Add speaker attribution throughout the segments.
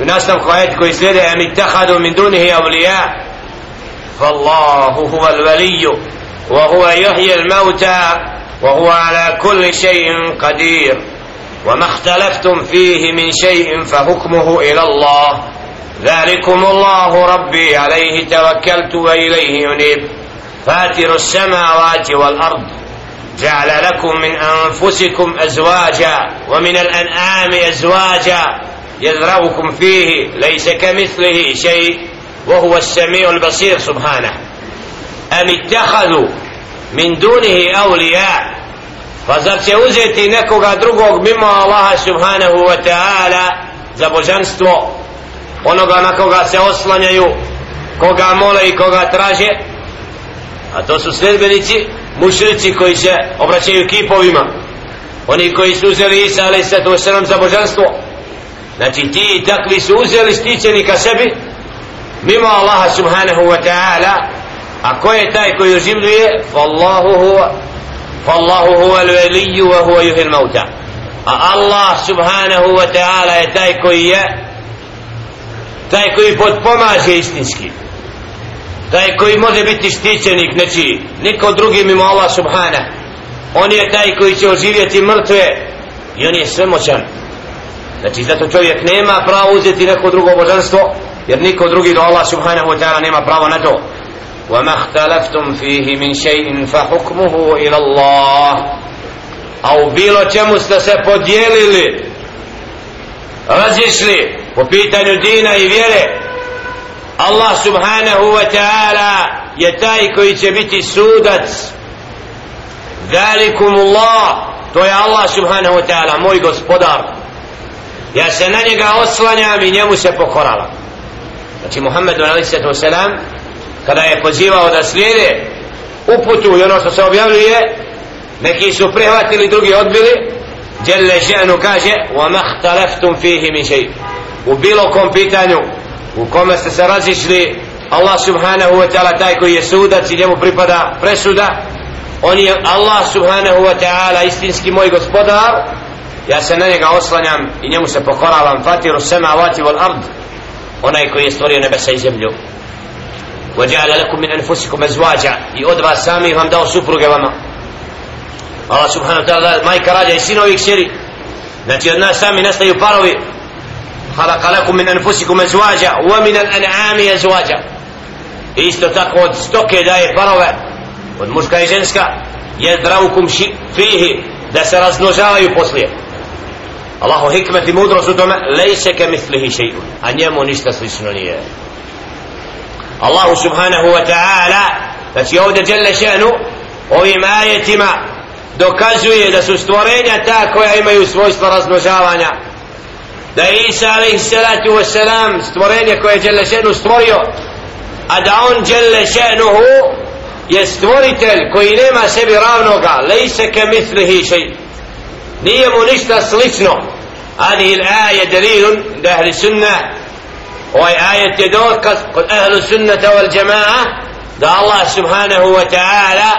Speaker 1: u nastavku ajeti koji slijede am ittahadu min dunihi avlija فالله هو الولي وهو يحيي الموتى وهو على كل شيء قدير. وما اختلفتم فيه من شيء فحكمه إلى الله. ذلكم الله ربي عليه توكلت وإليه ينيب فاتر السماوات والأرض. جعل لكم من أنفسكم أزواجا ومن الأنعام أزواجا. يذرأكم فيه ليس كمثله شيء وهو السميع البصير سبحانه أم اتخذوا من دونه أولياء فزر će uzeti nekoga drugog mimo Allaha subhanahu wa ta'ala za božanstvo onoga na koga se oslanjaju koga mole i koga traže a to su sljedbenici mušrici koji se obraćaju kipovima oni koji su uzeli Isa ali se to za božanstvo znači ti i takvi su uzeli stičenika sebi mimo Allaha subhanahu wa ta'ala a ko je taj koji oživljuje? Fallahu huwa fallahu huwa al-waliyyu wa huwa yuhil mauta. A Allah subhanahu wa ta'ala je taj koji je taj koji podpomaže istinski. Taj koji može biti štićenik znači niko drugi mimo Allah subhana on je taj koji će oživjeti mrtve i on je svemoćan. znači zato čovjek nema pravo uzeti neko drugo božanstvo jer niko drugi do Allah subhanahu wa ta'ala nema pravo na to وما اختلفتم فيه من شيء فحكمه إلى الله أو bilo čemu ste se podijelili razišli po pitanju dina i vjere Allah subhanahu wa ta'ala je taj koji će biti sudac Allah to je Allah subhanahu wa ta'ala moj gospodar ja se na njega oslanjam i njemu se pokoravam znači Muhammed a.s. kada je pozivao da slijede uputu i ono što se objavljuje neki su prihvatili drugi odbili Jelle ženu kaže وَمَا اخْتَلَفْتُمْ فِيهِ مِنْ شَيْءٍ u bilo kom pitanju u kome ste se razišli Allah subhanahu wa ta'ala taj koji je sudac i njemu pripada presuda on je Allah subhanahu wa ta'ala istinski moj gospodar ja se na njega oslanjam i njemu se pokoravam fatiru sema avati wal ard onaj koji je stvorio nebesa i zemlju وجعل لكم من أنفسكم أزواجا i od vas sami vam dao supruge vama Allah subhanahu wa ta'ala majka rađa i sinovi i kćeri znači od nas sami nastaju parovi خلق لكم من أنفسكم أزواجا ومن الأنعام أزواجا isto tako od stoke daje parove od muška i ženska jedraukum ši, fihi da se razmnožavaju poslije Allahu hikmet i mudrost u tome lejse ke mislihi še'un. A njemu ništa slično nije. Allahu subhanahu wa ta'ala znači ovdje djelle še'nu ovim ajetima dokazuje da su stvorenja ta koja imaju svojstva razmnožavanja. Da je Isa alaih salatu wasalam stvorenje koje je Đele Šenu stvorio a da on Đele Šenuhu je stvoritelj koji nema sebi ravnoga lejse ke mislihi šej nije mu ništa slično. Ani il aje delilun da ahli sunna. Ovaj ajet je dokaz kod ahli sunnata wal jama'a da Allah subhanahu wa ta'ala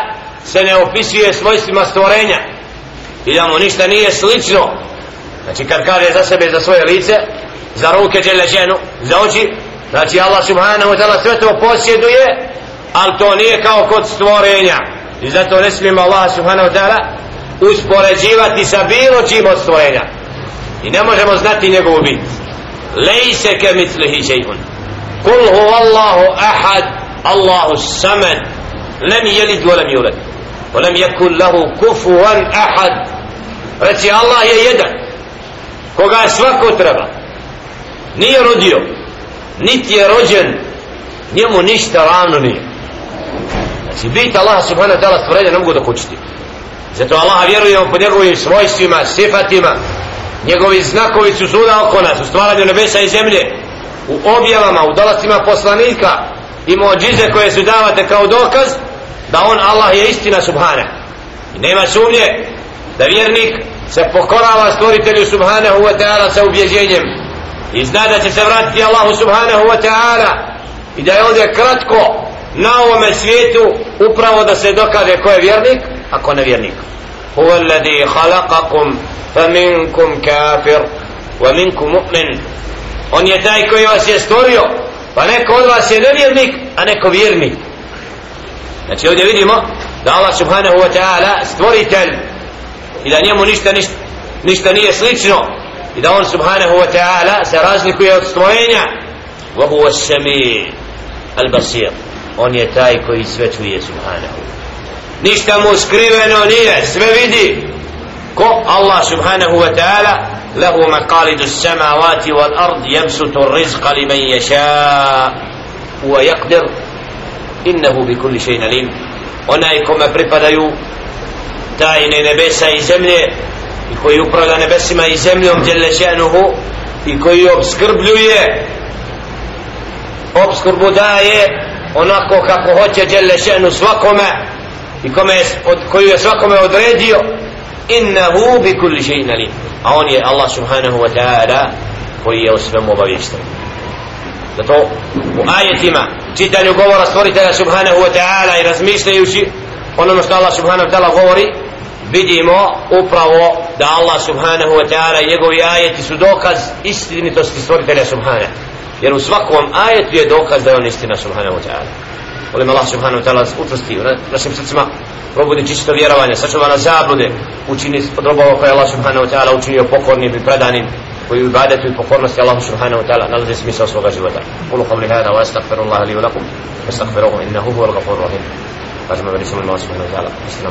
Speaker 1: se ne opisuje svojstvima stvorenja i da mu ništa nije slično. Znači kad kaže za sebe za svoje lice za ruke džele ženu za oči znači Allah subhanahu wa ta'ala sve to posjeduje ali to nije kao kod stvorenja. I zato ne smijemo Allah subhanahu wa ta'ala uspoređivati sa bilo čim od stvorenja. I ne možemo znati njegovu bit. Lejse ke mitlihi šeihun. Kul hu allahu ahad allahu samad lem jelid volem jelid volem jekun lahu kufuan ahad. Reci Allah je jedan koga svako treba. Nije rodio niti je rođen njemu ništa ravno nije. Znači bit Allah subhanahu ta'ala stvorenja ne mogu dokućiti zato Allah vjerujemo po njegovim svojstvima sifatima. Njegovi znakovi su suda oko nas u stvaranju nebesa i zemlje u objavama, u dolacima poslanika i mođize koje su davate kao dokaz da on Allah je istina subhana i nema sumnje da vjernik se pokorava stvoritelju subhanahu wa ta'ala sa ubjeđenjem. I zna da će se vratiti Allahu subhanahu wa ta'ala i da je ovdje kratko na ovome svijetu upravo da se dokaže ko je vjernik a ko ne vjernik. Huwa alladhi khalaqakum faminkum kafir wa minkum mu'min. On je taj koji vas je stvorio pa neko od vas je nevjernik a neko vjernik. Znači ovdje vidimo da Allah subhanahu wa ta'ala stvoritelj i da njemu ništa, ništa, ništa nije slično i da on subhanahu wa ta'ala se razlikuje od stvorenja. Wa huwa sami al basir on je taj koji sve čuje subhanahu ništa mu skriveno nije, sve vidi. Ko? Allah subhanahu wa ta'ala lahu maqalidu samavati wal ard yabsutu rizqa liman yasha wa yaqdir. Innahu innehu bi kulli šeina lim onaj kome pripadaju tajne nebesa i zemlje i koji upravlja nebesima i zemljom djelle še'nuhu i koji obskrbljuje obskrbu daje onako kako hoće djelle še'nu svakome i kome je, od, koju je svakome odredio innahu bi kulli shay'in alim. A on je Allah subhanahu wa ta'ala koji je o svemu obavješten zato u ajetima čitanju govora stvoritelja subhanahu wa ta'ala i razmišljajući ono što Allah subhanahu wa ta'ala govori vidimo upravo da Allah subhanahu wa ta'ala i njegovi ajeti su dokaz istinitosti stvoritelja subhanahu. Jer u svakom ajetu je dokaz da je on istina subhanahu wa ta'ala volim Allah subhanahu wa ta'ala učvrsti u našim srcima probudi čisto vjerovanje sačuva nas zablude učini od robova koje Allah subhanahu wa ta'ala učinio pokornim i predanim koji u ibadetu i pokornosti Allah subhanahu wa ta'ala nalazi smisao svoga života. Kulu qavli hada wa astagfirullaha li wa lakum astagfiruhu innahu huwa al-gafur rahim. Kažemo veli subhanahu wa ta'ala istina